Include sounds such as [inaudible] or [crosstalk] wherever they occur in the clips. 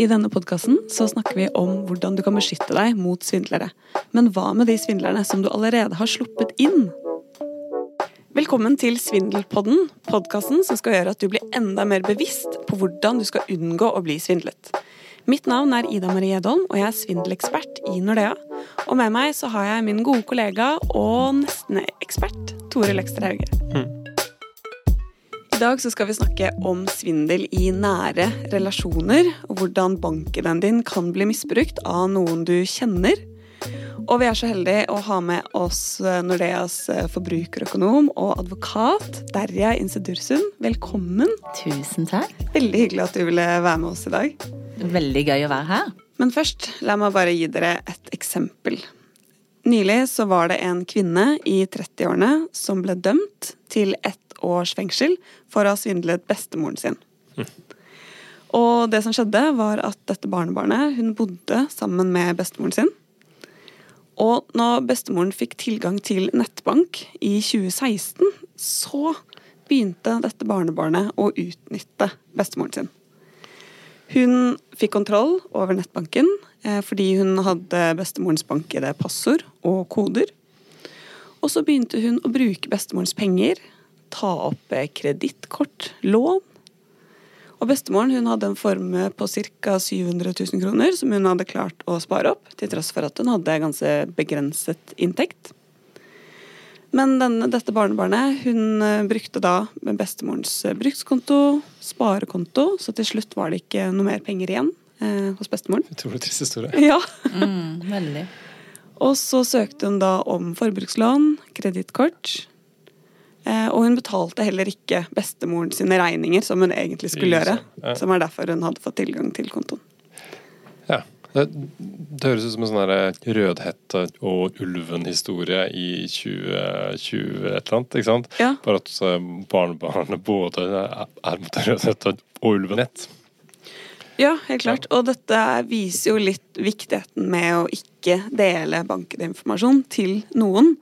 I denne podkasten snakker vi om hvordan du kan beskytte deg mot svindlere. Men hva med de svindlerne som du allerede har sluppet inn? Velkommen til Svindelpodden, podkasten som skal gjøre at du blir enda mer bevisst på hvordan du skal unngå å bli svindlet. Mitt navn er Ida Marie Edholm, og jeg er svindelekspert i Nordea. Og med meg så har jeg min gode kollega og nesten ekspert Tore Lekster Hauge. Mm. Dag så skal vi snakke om svindel i nære relasjoner, og hvordan banken din kan bli misbrukt av noen du kjenner. Og vi er så heldige å ha med oss eh, Nordeas eh, forbrukerøkonom og advokat Derja Insedursund. Velkommen. Tusen takk. Veldig hyggelig at du ville være med oss i dag. Veldig gøy å være her. Men først, la meg bare gi dere et eksempel. Nylig så var det en kvinne i 30-årene som ble dømt til ett års fengsel for å ha svindlet bestemoren sin. Mm. Og det som skjedde, var at dette barnebarnet hun bodde sammen med bestemoren sin. Og når bestemoren fikk tilgang til nettbank i 2016, så begynte dette barnebarnet å utnytte bestemoren sin. Hun fikk kontroll over nettbanken eh, fordi hun hadde bestemorens bank-ID, passord og koder. Og så begynte hun å bruke bestemorens penger ta opp kredittkort, lån. Og bestemoren hun hadde en formue på ca. 700 000 kroner som hun hadde klart å spare opp, til tross for at hun hadde ganske begrenset inntekt. Men denne, dette barnebarnet hun eh, brukte da bestemorens eh, brukskonto, sparekonto, så til slutt var det ikke noe mer penger igjen eh, hos bestemoren. Utrolig trist historie. Ja. mm, veldig. Og så søkte hun da om forbrukslån, kredittkort, Eh, og hun betalte heller ikke bestemoren sine regninger, som hun egentlig skulle gjøre. Ja. Som er derfor hun hadde fått tilgang til kontoen. Det, det høres ut som en sånn Rødhette og ulven-historie i 2020 et eller annet. ikke sant? Ja. Bare at eh, barnebarnet [laughs] både er mot Rødhette og ulven-nett. Ja, helt klart. Og dette viser jo litt viktigheten med å ikke dele bankinformasjon til noen.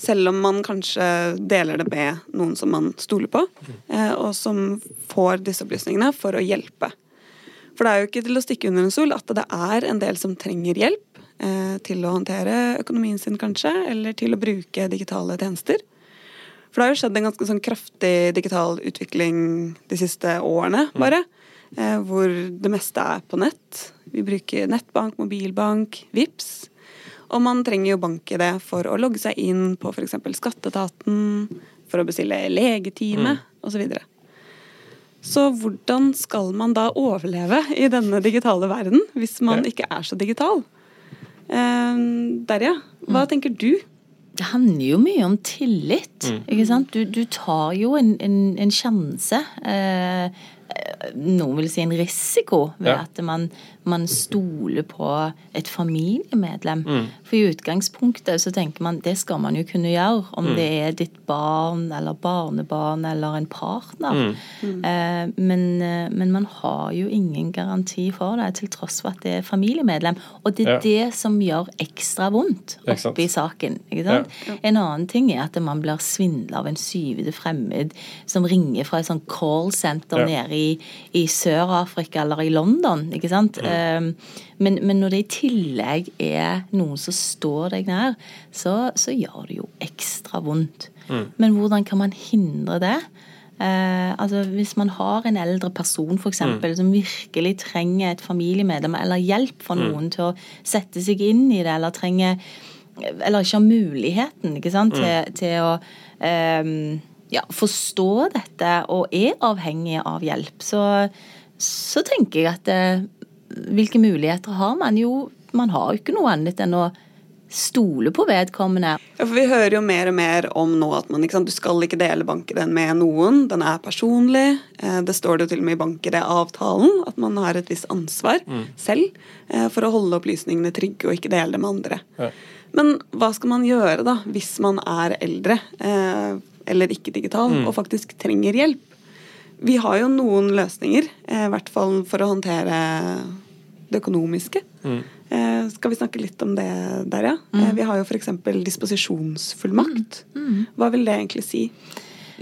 Selv om man kanskje deler det med noen som man stoler på, eh, og som får disse opplysningene for å hjelpe. For det er jo ikke til å stikke under en sol at det er en del som trenger hjelp eh, til å håndtere økonomien sin, kanskje, eller til å bruke digitale tjenester. For det har jo skjedd en ganske sånn kraftig digital utvikling de siste årene, mm. bare. Eh, hvor det meste er på nett. Vi bruker nettbank, mobilbank, VIPS. Og man trenger jo bank-ID for å logge seg inn på f.eks. Skatteetaten, for å bestille legetime mm. osv. Så, videre. Så hvordan skal man da overleve i denne digitale verden, hvis man ikke er så digital? Eh, Derja, hva mm. tenker du? Det handler jo mye om tillit. Mm. ikke sant? Du, du tar jo en, en, en sjanse. Eh, noen vil si en risiko ved ja. at man, man, stoler på et familiemedlem. Mm. For i utgangspunktet så tenker man det skal man jo kunne gjøre, om mm. det er ditt barn eller barnebarn eller en partner. Mm. Eh, men, eh, men, man har jo ingen garanti for det, til tross for at det er familiemedlem. Og det er ja. det som gjør ekstra vondt oppi saken. ikke sant? Ja. En annen ting er at man blir svindla av en syvende fremmed som ringer fra et sånt callsenter nede i, i Sør-Afrika eller i London. ikke sant? Mm. Men, men, når det i tillegg er noen som står deg nær, så, så gjør det jo ekstra vondt. Mm. Men hvordan kan man hindre det? Eh, altså Hvis man har en eldre person for eksempel, mm. som virkelig trenger et familiemedlem eller hjelp fra mm. noen til å sette seg inn i det, eller trenger eller ikke har muligheten ikke sant, mm. til, til å um, ja, forstår dette og er avhengig av hjelp, så, så tenker jeg at eh, hvilke muligheter har man? Jo, man har jo ikke noe annet enn å stole på vedkommende. Ja, for Vi hører jo mer og mer om nå at man ikke sant, du skal ikke dele banken med noen. Den er personlig. Eh, det står det jo til og med i banker-avtalen at man har et visst ansvar mm. selv eh, for å holde opplysningene trygge og ikke dele det med andre. Ja. Men hva skal man gjøre da hvis man er eldre? Eller ikke-digital, mm. og faktisk trenger hjelp. Vi har jo noen løsninger, eh, i hvert fall for å håndtere det økonomiske. Mm. Eh, skal vi snakke litt om det der, ja? Mm. Eh, vi har jo f.eks. disposisjonsfullmakt. Mm. Mm. Hva vil det egentlig si?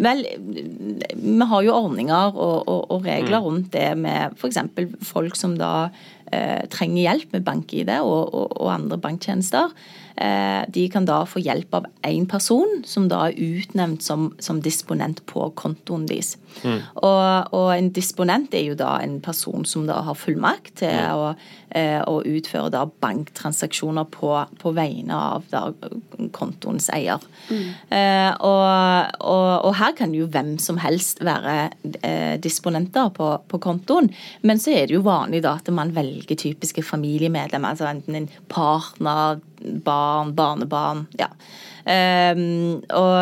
Vel, vi har jo ordninger og, og, og regler mm. rundt det med f.eks. folk som da eh, trenger hjelp med bank-ID og, og, og andre banktjenester. Eh, de kan da få hjelp av én person, som da er utnevnt som, som disponent på kontoen deres. Mm. Og, og, en disponent er jo da en person som da har fullmakt til mm. å, eh, å, utføre da banktransaksjoner på, på vegne av da kontoens eier. Mm. Eh, og, og, og, her kan jo hvem som helst være eh, disponenter på, på, kontoen. Men så er det jo vanlig da at man velger typiske familiemedlemmer, altså enten en partner, barn, barnebarn. ja. Um, og,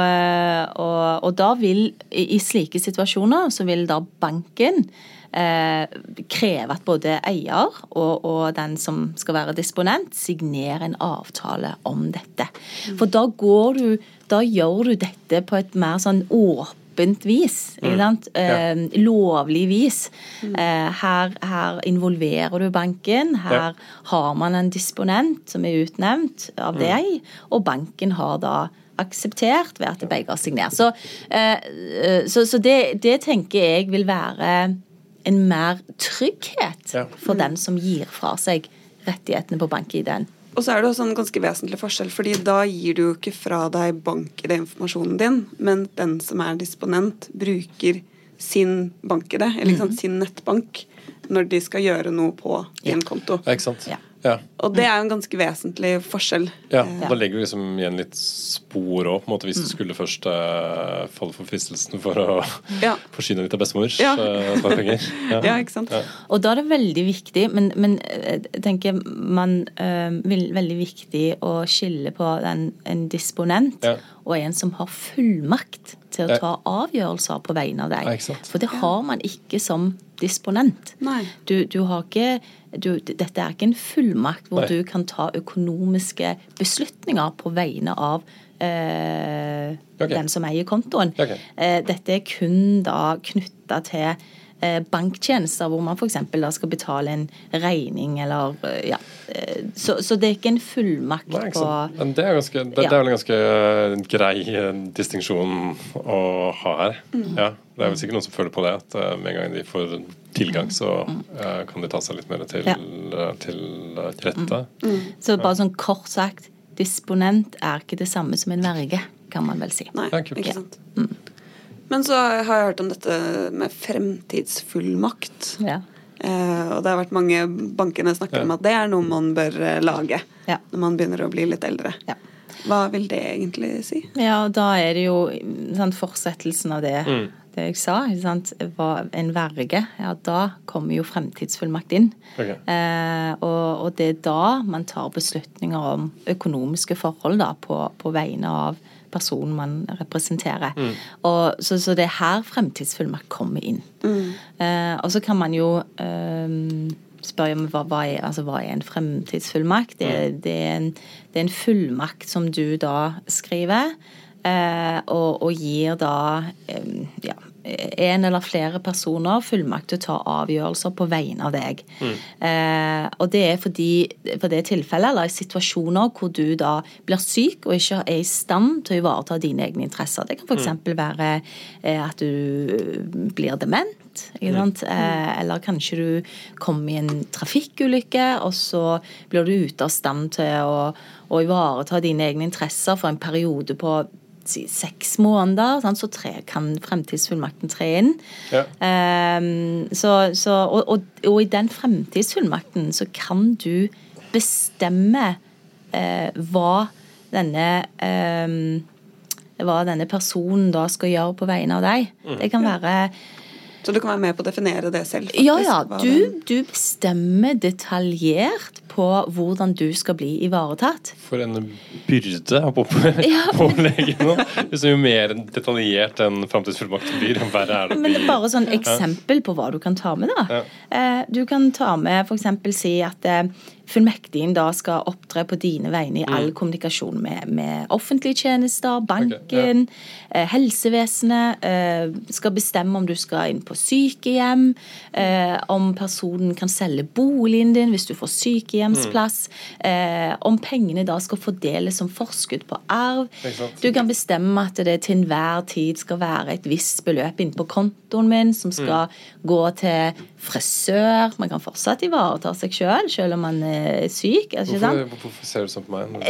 og, og, da vil, i slike situasjoner, så vil da banken Eh, kreve at både eier og, og, den som skal være disponent, signerer en avtale om dette. For da går du Da gjør du dette på et mer sånn åpent åpent vis. Mm. Ja. Eh, lovlig vis. Mm. Eh, her, her, involverer du banken. Her ja. har man en disponent som er utnevnt av mm. deg, og banken har da akseptert ved at begge har signert. Så, eh, så, så det, det, tenker jeg vil være en mer trygghet ja. for den som gir fra seg rettighetene på bank-ID-en. Og så er det også en ganske vesentlig forskjell, fordi da gir du jo ikke fra deg bank-ID-informasjonen din, men den som er disponent, bruker sin bank-ID, eller mm -hmm. sin nettbank, når de skal gjøre noe på din konto. Ja, ikke sant? Ja. Ja. Og det er jo en ganske vesentlig forskjell. Ja, og Da legger du liksom igjen litt spor òg, hvis du mm. skulle først uh, falle for fristelsen for å ja. [laughs] forsyne litt av bestemors ja. uh, penger. [laughs] Ja. ja. ikke sant. Og da er det veldig viktig, men, men eh, jeg tenker man uh, vil veldig viktig å skille på den, en disponent og en som har fullmakt til å ta avgjørelser på vegne av deg. For det har man ikke som disponent. Du, du, har ikke du, Dette er ikke en fullmakt hvor Nei. du kan ta økonomiske beslutninger på vegne av eh, okay. den som eier kontoen. Okay. Eh, dette er kun da knytta til banktjenester hvor man f.eks. skal betale en regning eller eh, ja. Eh, så, så det er ikke en fullmakt Nei, på Men det er, ganske, det, ja. det er vel en ganske grei distinksjon å ha her. Mm. Ja, det er vel sikkert noen som føler på det, at med en gang de får tilgang, så uh, kan de ta seg litt mer til, ja. til rette. Mm. Mm. Så bare sånn kort sagt, disponent er ikke det samme som en verge, kan man vel si. Nei, ikke sant. Mm. Men så har jeg hørt om dette med fremtidsfullmakt. Ja. Eh, og det har vært mange bankene snakker ja. om at det er noe man bør eh, lage ja. når man begynner å bli litt eldre. Ja. Hva vil det egentlig si? Ja, da er det jo sant, fortsettelsen av det, mm. det jeg sa. Sant, en verge. Ja, da kommer jo fremtidsfullmakt inn. Okay. Eh, og, og, det er da man tar beslutninger om økonomiske forhold da, på, på vegne av personen man representerer. Mm. Og, så, så, det er her fremtidsfullmakt kommer inn. Mm. Eh, og så kan man jo eh, spørre om hva, hva, er, altså, hva, er, en fremtidsfullmakt. Det, mm. det, er en, det, er en, fullmakt som du da skriver, eh, og, og, gir da eh, ja, en eller flere personer fullmakt til å ta avgjørelser på vegne av deg. Mm. Eh, og det er fordi for det tilfellet, eller i situasjoner hvor du da blir syk og ikke er i stand til å ivareta dine egne interesser. Det kan f.eks. Mm. være eh, at du blir dement. Mm. Eh, eller kanskje du kommer i en trafikkulykke, og så blir du ute av stand til å, å ivareta dine egne interesser for en periode på si, seks måneder, sant, så tre, kan fremtidsfullmakten tre inn. Ja. Um, så, så, og, og, og, i den fremtidsfullmakten så kan du bestemme uh, hva denne um, hva denne personen da skal gjøre på vegne av deg. Mm. Det kan være så du kan være med på å definere det selv? Faktisk, ja, ja. Du, du, bestemmer detaljert på hvordan du skal bli ivaretatt. For en byrde å pålegge [laughs] nå. Jo mer detaljert enn framtidsfullmakten blir, verre er det å bli Men det er bare sånn eksempel på hva du kan ta med, da. Ja. Eh, du kan ta med f.eks. si at eh, fullmektigen da skal opptre på dine vegne i all mm. kommunikasjon med, med, offentlige tjenester, banken, okay, ja. eh, helsevesenet. Eh, skal bestemme om du skal inn på sykehjem, eh, om personen kan selge boligen din hvis du får sykehjemsplass, mm. Eh, om pengene da skal fordeles som forskudd på arv. Du kan bestemme at det til enhver tid skal være et visst beløp inne på kontoen min som skal mm. gå til frisør. Man kan fortsatt ivareta seg sjøl, selv, selv om man er syk. Er hvorfor, hvorfor, ser du sånn på meg? [laughs]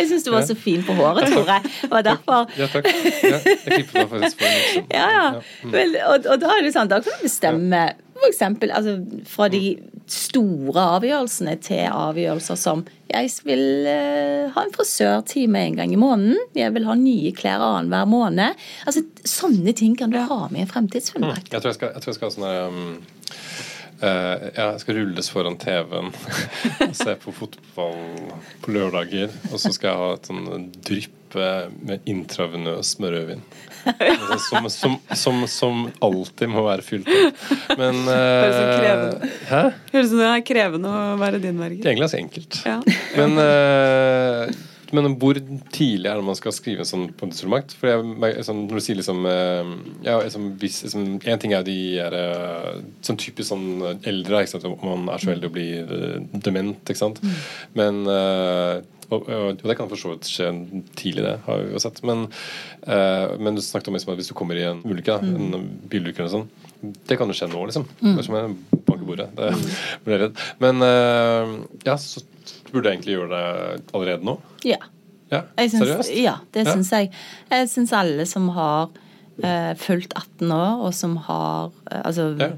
Jeg syns du var så fin på håret, Tore. Det var derfor. Ja, takk. Ja, jeg klippet meg faktisk på liksom. [laughs] Ja, ja. Mm. Og, og, da er det sånn, da kan du bestemme for eksempel, altså, fra de store avgjørelsene til avgjørelser som jeg vil uh, ha en frisørtime en gang i måneden. Jeg vil ha nye klær annenhver måned. Altså, Sånne ting kan du ha med i en fremtidsfullmakt. Mm. Jeg, tror jeg, jeg tror jeg skal ha sånn um Uh, ja, jeg skal rulles foran TV-en [laughs] og se på fotball på lørdager. Og så skal jeg ha et sånn drypp med intravenøs med rødvin. [laughs] Som, som, som, som, alltid må være fylt opp. Men [laughs] uh? Høres ut som det er krevende å være din verge. Egentlig ganske enkelt. Ja. Men uh, men hvor tidlig er det man skal skrive en sånn pondusfullmakt? For jeg, sånn, når du sier liksom eh, ja, liksom, hvis, liksom, En ting er de er eh, sånn typisk sånn eldre, ikke sant? om man er så heldig å bli uh, dement. ikke sant? Mm. Men uh, og, og, det kan for så vidt skje tidlig, det har vi jo sett. Men, uh, men du snakket om liksom, at hvis du kommer i en ulykke, mm. en bilulykke eller sånn, det kan jo skje nå, liksom. Mm. Som jeg banker bordet. Det mm. [laughs] blir redd. Men ja, så Burde jeg egentlig gjøre det allerede nå? Ja. ja synes, seriøst? Ja, det ja. syns jeg. Jeg syns alle som har uh, fulgt 18 år, og som har, uh, altså, ja.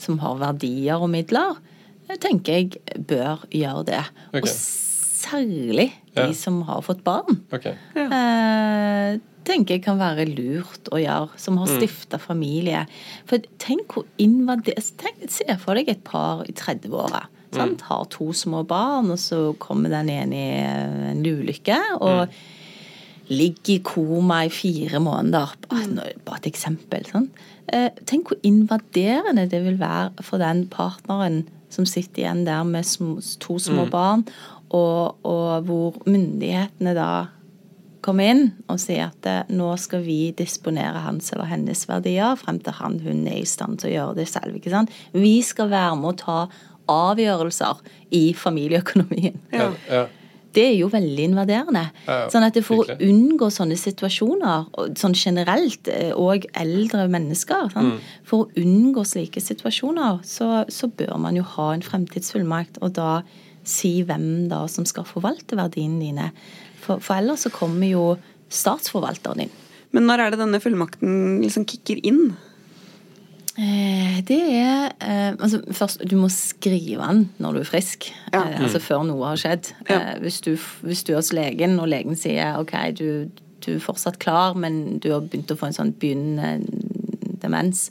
som har verdier og midler, uh, tenker jeg bør gjøre det. Okay. Og særlig de som har fått barn. Okay. tenker jeg kan være lurt å gjøre, som har stifta mm. familie. For tenk hvor invadert Se for deg et par i 30-åra Sant? Mm. Har to små barn, og så kommer den ene i en ulykke. og mm. ligger i koma i fire måneder. Bare, mm. et eksempel. Sånn. Tenk hvor invaderende det vil være for den partneren som sitter igjen der med to små mm. barn, og, og, hvor myndighetene da kommer inn og sier at eh, nå skal vi disponere hans eller hennes verdier frem til han hun er i stand til å gjøre det selv. ikke sant? Vi skal være med å ta avgjørelser i familieøkonomien. Ja. Ja. Det er jo veldig invaderende. Sånn at For å unngå sånne situasjoner, sånn generelt, eh, og eldre mennesker sånn, mm. For å unngå slike situasjoner, så, så, bør man jo ha en fremtidsfullmakt, og da si hvem da som skal forvalte verdiene dine. For, for ellers så kommer jo statsforvalteren din. Men når er det denne fullmakten liksom kicker inn? Eh, det er eh, altså Først, du må skrive den når du er frisk. Ja. Eh, altså mm. før noe har skjedd. Ja. Hvis, du, hvis, du, er hos legen, og legen sier ok, du, du, er fortsatt klar, men du har begynt å få en sånn begynnende demens,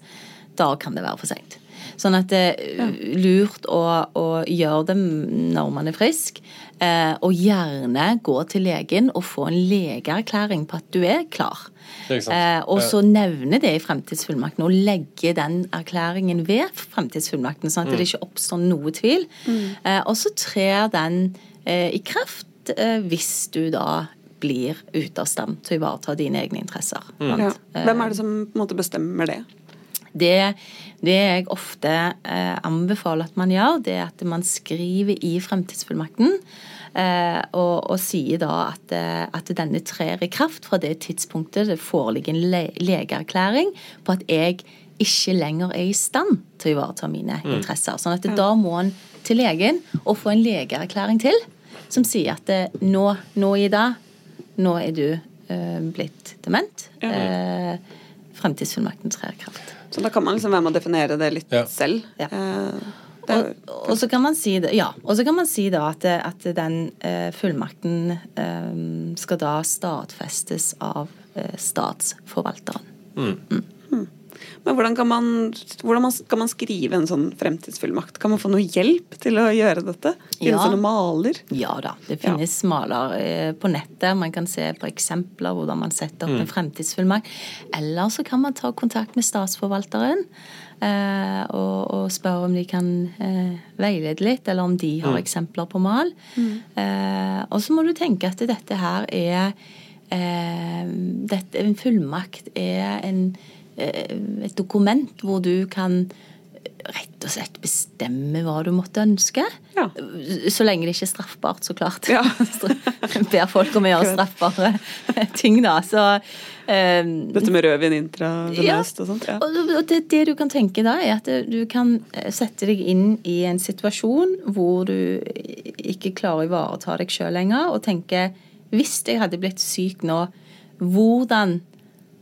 da kan det være for seint. Sånn at det er lurt å, å gjøre det når man er frisk. Og gjerne gå til legen og få en legeerklæring på at du er klar. Eh, og så nevne det i fremtidsfullmakten, og legge den erklæringen ved fremtidsfullmakten, sånn at mm. det ikke oppstår noe tvil. Mm. Eh, og så trer den eh, i kraft eh, hvis du da blir ute av stand til å ivareta dine egne interesser. Mm. Ja. Hvem er det som på en måte bestemmer det? Det, det jeg ofte eh, anbefaler at man gjør, det er at man skriver i fremtidsfullmakten Eh, og, og, sier da at, eh, at, denne trer i kraft fra det tidspunktet det foreligger en le legeerklæring på at jeg ikke lenger er i stand til å ivareta mine mm. interesser. Sånn at da må en til legen og få en legeerklæring til som sier at det, nå, nå i dag, nå er du uh, blitt dement. Uh, Fremtidsfullmakten trer i kraft. Så da kan man liksom være med å definere det litt ja. selv. Ja. Uh, og, og, så kan man si det, ja, og så kan man si da at, at den eh, fullmakten eh, skal da stadfestes av eh, statsforvalteren. Mm. Mm. Men hvordan kan, man, hvordan kan man skrive en sånn fremtidsfullmakt? Kan man få noe hjelp til å gjøre dette? Finnes ja. det noen maler? Ja da, det finnes ja. maler eh, på nettet. Man kan se på eksempler hvordan man setter opp mm. en fremtidsfullmakt. Eller så kan man ta kontakt med statsforvalteren. Eh, og, og spørre om de kan eh, veilede litt, eller om de har mm. eksempler på mal. Mm. Eh, og så må du tenke at dette her er eh, dette, En fullmakt er en, et dokument hvor du kan rett og slett bestemme hva du måtte ønske. Ja. Så lenge det ikke er straffbart, så klart. Ja. [laughs] Ber folk om å gjøre straffbare [laughs] ting, da. Så um, Dette med rødvin intravenøst ja. og sånt? Ja. Og det, det, du kan tenke da, er at du kan eh, sette deg inn i en situasjon hvor du ikke klarer å ivareta deg sjøl lenger, og tenke hvis jeg hadde blitt syk nå, hvordan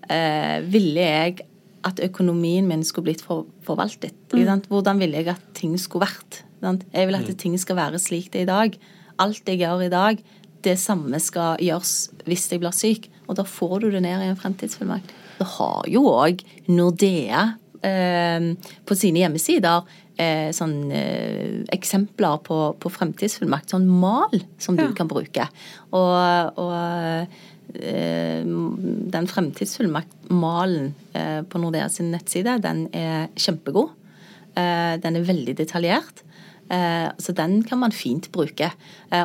eh, ville jeg at økonomien min skulle blitt for, forvaltet. Mm. Hvordan ville jeg at ting skulle vært? Jeg vil at mm. ting skal være slik det er i dag. Alt jeg gjør i dag, det samme skal gjøres hvis jeg blir syk. Og da får du det ned i en fremtidsfullmakt. Det har jo òg Nordea eh, på sine hjemmesider eh, sånn, eh, eksempler på, på fremtidsfullmakt. Sånn mal som du ja. kan bruke. Og, og den fremtidsfullmakt-malen eh, på Nordea sin nettside, den er kjempegod. Eh, den er veldig detaljert. Så den kan man fint bruke.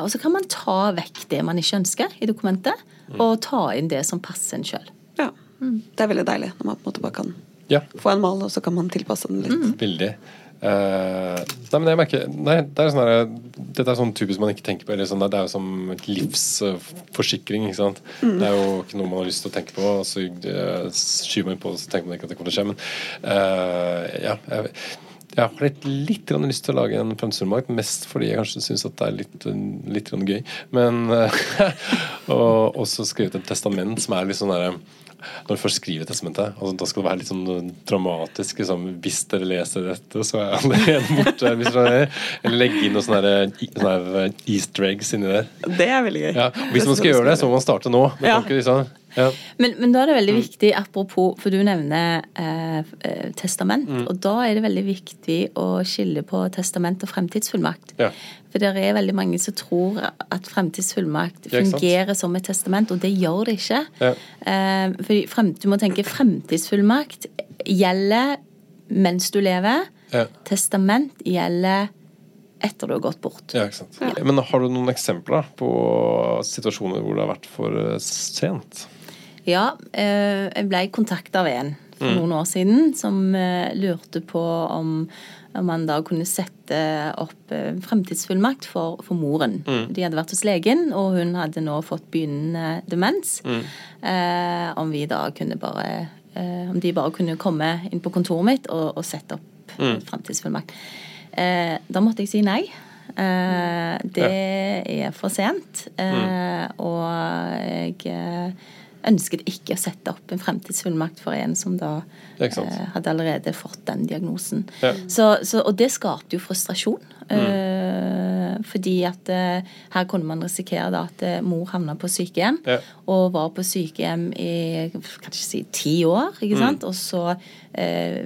Og så kan man ta vekk det man ikke ønsker i dokumentet, mm. og ta inn det som passer en sjøl. Ja. Det er veldig deilig når man på en måte bare kan ja. få en mal, og så kan man tilpasse den litt. Mm. Veldig. Uh, nei, men jeg merker nei, det er sånn her, Dette er sånn typisk man ikke tenker på. Sånn, det er jo som livsforsikring. ikke sant? Mm. Det er jo ikke noe man har lyst til å tenke på, og så uh, skyver man på det, så tenker man ikke at det kommer til å skje. Men uh, ja, jeg, jeg har litt, litt lyst til å lage en fremtidsfullmakt, mest fordi jeg kanskje syns det er litt, litt gøy. Men [laughs] Og også skrevet et testament som er litt sånn derre når du først skriver testamentet, altså, da skal det være litt sånn dramatisk. Liksom, hvis dere leser dette, så er allerede borte. Hvis dere, eller legge inn noen sånne, sånne easter eggs inni der. Det er veldig gøy. Ja, hvis man skal gjøre det, så må man starte nå. Ja. Liksom, ja. Men, men, da er det veldig mm. viktig, apropos, for du nevner eh, eh, testament. Mm. Og da er det veldig viktig å skille på testament og fremtidsfullmakt. Ja. For det er veldig mange som tror at fremtidsfullmakt fungerer som et testament, og det gjør det ikke. Ja. Eh, for frem, du må tenke fremtidsfullmakt gjelder mens du lever. Testament gjelder etter du har gått bort. Ja. Ja. Men har du noen eksempler på situasjoner hvor det har vært for sent? Ja, eh, jeg ble kontakta av en for mm. noen år siden som eh, lurte på om, om man da kunne sette opp eh, fremtidsfullmakt for, for moren. Mm. De hadde vært hos legen, og hun hadde nå fått begynnende demens. Mm. Eh, om vi da kunne bare eh, Om de bare kunne komme inn på kontoret mitt og, og sette opp mm. fremtidsfullmakt. Eh, da måtte jeg si nei. det er for sent. Mm. og jeg ønsket ikke å sette opp en fremtidsfullmakt for en som da eh, hadde allerede fått den diagnosen. Ja. Så, så, og det skapte jo frustrasjon. Mm. Eh, fordi at eh, her kunne man risikere da at eh, mor havna på sykehjem, ja. og var på sykehjem i kanskje si ti år. ikke mm. sant? Mm. Og så eh,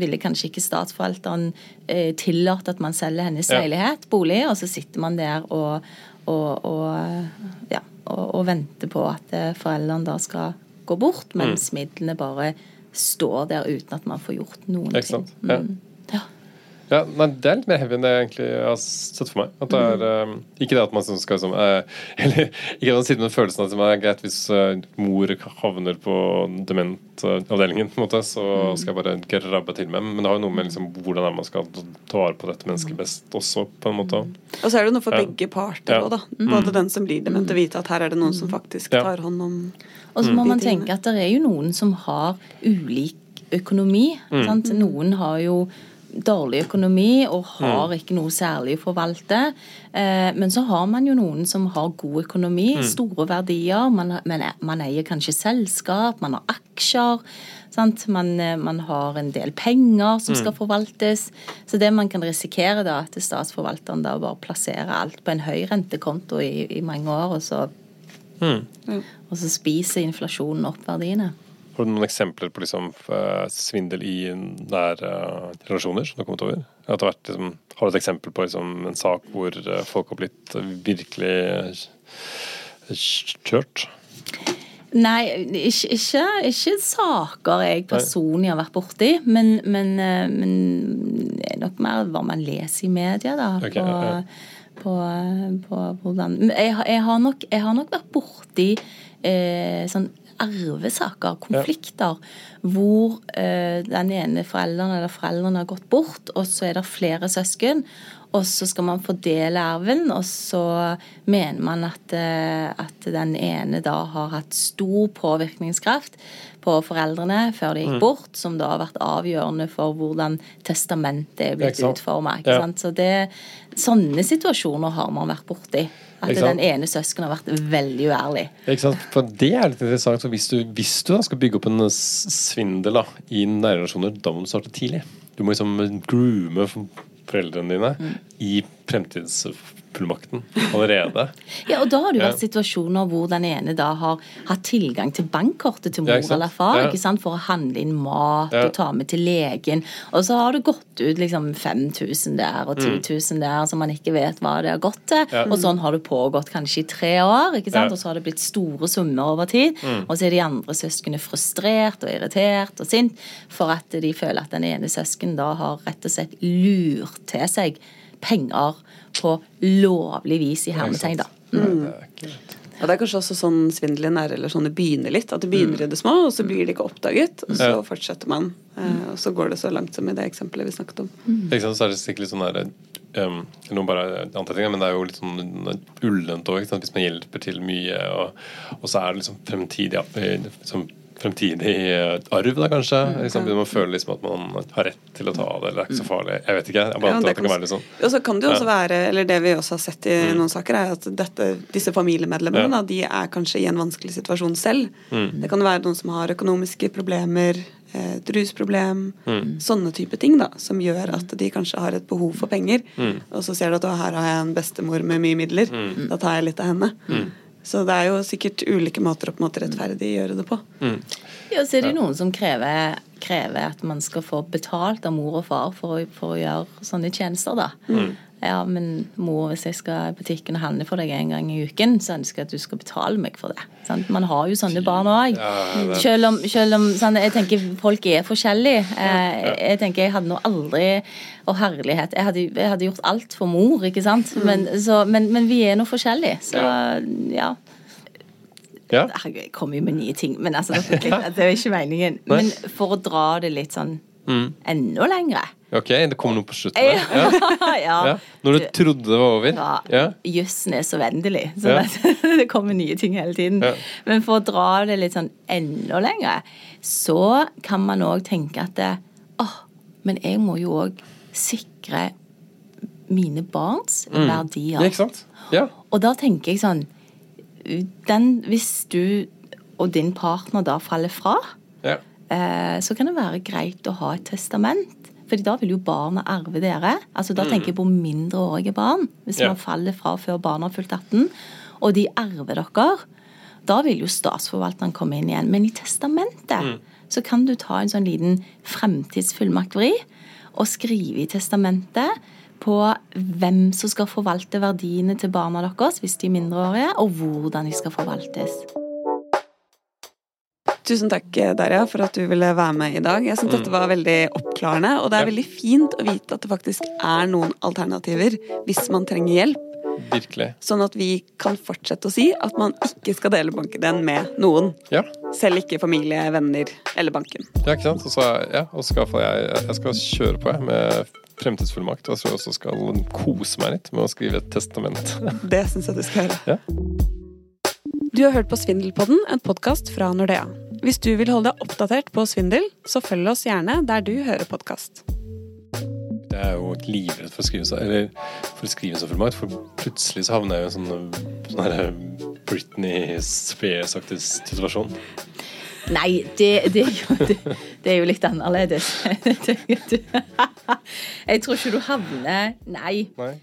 ville kanskje ikke statsforvalteren eh, tillate at man selger hennes ja. leilighet, bolig, og så sitter man der og, og, og ja og, og venter på at eh, foreldrene da skal gå bort, mens mm. midlene bare står der uten at man får gjort noen ting. Ja. Mm. Ja, nei, Det er litt mer heavy enn det jeg egentlig har sett for meg. At det er, um, ikke det at man skal som, uh, [laughs] Eller ikke at man sitter med følelsen at det er greit hvis uh, mor havner på dementavdelingen, på en måte, så mm. skal jeg bare grabbe til med. Men det har jo noe med liksom, hvordan man skal ta vare på dette mennesket best også, på en måte. Mm. Og så er det noe for ja. begge parter òg, da. Både mm. den som blir dement, og vite at her er det noen som faktisk tar hånd om Og så må man tenke at det er jo noen som har ulik økonomi. Mm. Noen har jo dårlig økonomi og har mm. ikke noe særlig å forvalte. Eh, men så har man jo noen som har god økonomi, mm. store verdier. Man, man, eier kanskje selskap, man har aksjer. Man, eh, man, har en del penger som skal mm. forvaltes. Så det man kan risikere da, at statsforvalteren da bare plasserer alt på en høy rentekonto i, i mange år, og så, mm. og så spiser inflasjonen opp verdiene. Har du noen eksempler på liksom, eh, svindel i nære uh, relasjoner som du har kommet over? Det vært, liksom, har du et eksempel på liksom, en sak hvor uh, folk har blitt virkelig kjørt? Nei, ikke, ikke, ikke, saker jeg personlig har vært borti. Men, men, men er nok mer hva man leser i media, da. Okay, på, ja. på, på, hvordan jeg, har- jeg, har nok, jeg har nok vært borti eh, sånn arvesaker, konflikter, hvor uh, den ene forelderen eller foreldrene har gått bort, og så er det flere søsken. Og så skal man fordele arven, og så mener man at, eh, at den ene da har hatt stor påvirkningskraft på foreldrene før de gikk bort, som da har vært avgjørende for hvordan testamentet er blitt utforma. Ja. Så det, sånne situasjoner har man vært borti. At den ene søsken har vært veldig uærlig. Ikke sant? For det er litt interessant. For hvis du, hvis du da skal bygge opp en svindel da, i nære relasjoner, da må du starte tidlig. Du må liksom groome foreldrene dine i fremtidsfullmakten allerede. [laughs] Ja, og da har det jo vært situasjoner hvor den ene da har hatt tilgang til bankkortet til mor ja, eller far Ja. ikke sant? for å handle inn mat Ja. og ta med til legen. Og så har det gått ut liksom 5000 der og 10 000 der som man ikke vet hva det har gått til. Mm. Og sånn har det pågått kanskje i tre år, ikke sant? Og så har det blitt store summer over tid. Mm. Og så er de andre søsknene frustrert og irritert og sint for at de føler at den ene søsken da har rett og slett lurt til seg penger på lovlig vis, i hermetegn, da. Mm. det er. Og det er kanskje også sånn svindel i nære relasjoner begynner litt. At det begynner i det små, og så blir det ikke oppdaget. Og så Ja. fortsetter man. eh, Og så går det så langt som i det eksempelet vi snakket om. Ikke sant? Så er det sikkert litt sånn der um, Nå bare antetninger, men det er jo litt sånn ullent òg, hvis man hjelper til mye. Og, og så er det liksom fremtidig, ja, liksom fremtidig eh, arv, da kanskje. Liksom, man føler liksom at man har rett til å ta det, eller det er ikke så farlig. Jeg vet ikke. Jeg bare Ja, det at det kan være litt sånn. Og så kan det jo også være, eller det vi også har sett i noen saker, er at dette, disse familiemedlemmene Ja. da, de er kanskje i en vanskelig situasjon selv. Mm. Det kan være noen som har økonomiske problemer, eh, et rusproblem, Mm. sånne type ting da, som gjør at de kanskje har et behov for penger. Mm. Og så ser du at «Å, her har jeg en bestemor med mye midler, da tar jeg litt av henne. Så det er jo sikkert ulike måter å på en måte rettferdiggjøre det på. Mm. Ja, så er det noen som krever, krever at man skal få betalt av mor og far for for å gjøre sånne tjenester, da. Mm. Ja, men mor, hvis jeg skal i butikken og handle for deg en gang i uken, så ønsker jeg at du skal betale meg for det. Sant? Man har jo sånne barn òg. Ja, Selv om, selv om sånn, jeg tenker folk er forskjellige. Eh, jeg tenker jeg hadde nå aldri og herlighet. Jeg hadde, jeg hadde gjort alt for mor, ikke sant. Men, så, men, men vi er nå forskjellige. Så ja. Ja. Herregud, jeg kommer jo med nye ting, men altså, det er jo [laughs] ikke meningen. Men for å dra det litt sånn Mm. enda lengre Ok, det kom noe på slutten der. [laughs] Ja. ja. Ja. Når du trodde det var over. Ja. Jussen er så vennlig, så [laughs] det, kommer nye ting hele tiden. Men for å dra det litt sånn enda lengre, så kan man òg tenke at åh, men jeg må jo òg sikre mine barns verdier. Mm. ja, ikke sant? Ja. Og da tenker jeg sånn den, Hvis du og din partner da faller fra, så kan det være greit å ha et testament. Fordi da vil jo barna arve dere. Altså Da tenker jeg på mindreårige barn. Hvis Mm. Ja. man faller fra før barna har fylt 18, og de arver dere. Da vil jo statsforvalteren komme inn igjen. Men i testamentet Mm. så kan du ta en sånn liten fremtidsfullmaktvri og skrive i testamentet på hvem som skal forvalte verdiene til barna deres hvis de er mindreårige, og hvordan de skal forvaltes. Tusen takk, Darja, for at du ville være med i dag. Jeg synes dette var veldig oppklarende, og det er veldig fint å vite at det faktisk er noen alternativer hvis man trenger hjelp. Virkelig. Sånn at vi kan fortsette å si at man ikke skal dele banken med noen. Ja. Selv ikke familie, venner eller banken. Ja, ikke sant? Og så, ja, skal jeg, jeg skal kjøre på jeg, med fremtidsfullmakt. Og så også skal kose meg litt med å skrive et testament. [laughs] Det syns jeg du skal gjøre. Ja. Du har hørt på Svindelpodden, en podkast fra Nordea. Hvis du vil holde deg oppdatert på svindel, så følg oss gjerne der du hører podkast. Jeg er jo livredd for å skrive så, eller for å skrive så fullmakt, for plutselig så havner jeg i en sånn, sånn her Britney Spears-aktig situasjon. Nei, det, det, er jo, det, det er jo litt annerledes. [laughs] Jeg tror ikke du havner Nei. Nei.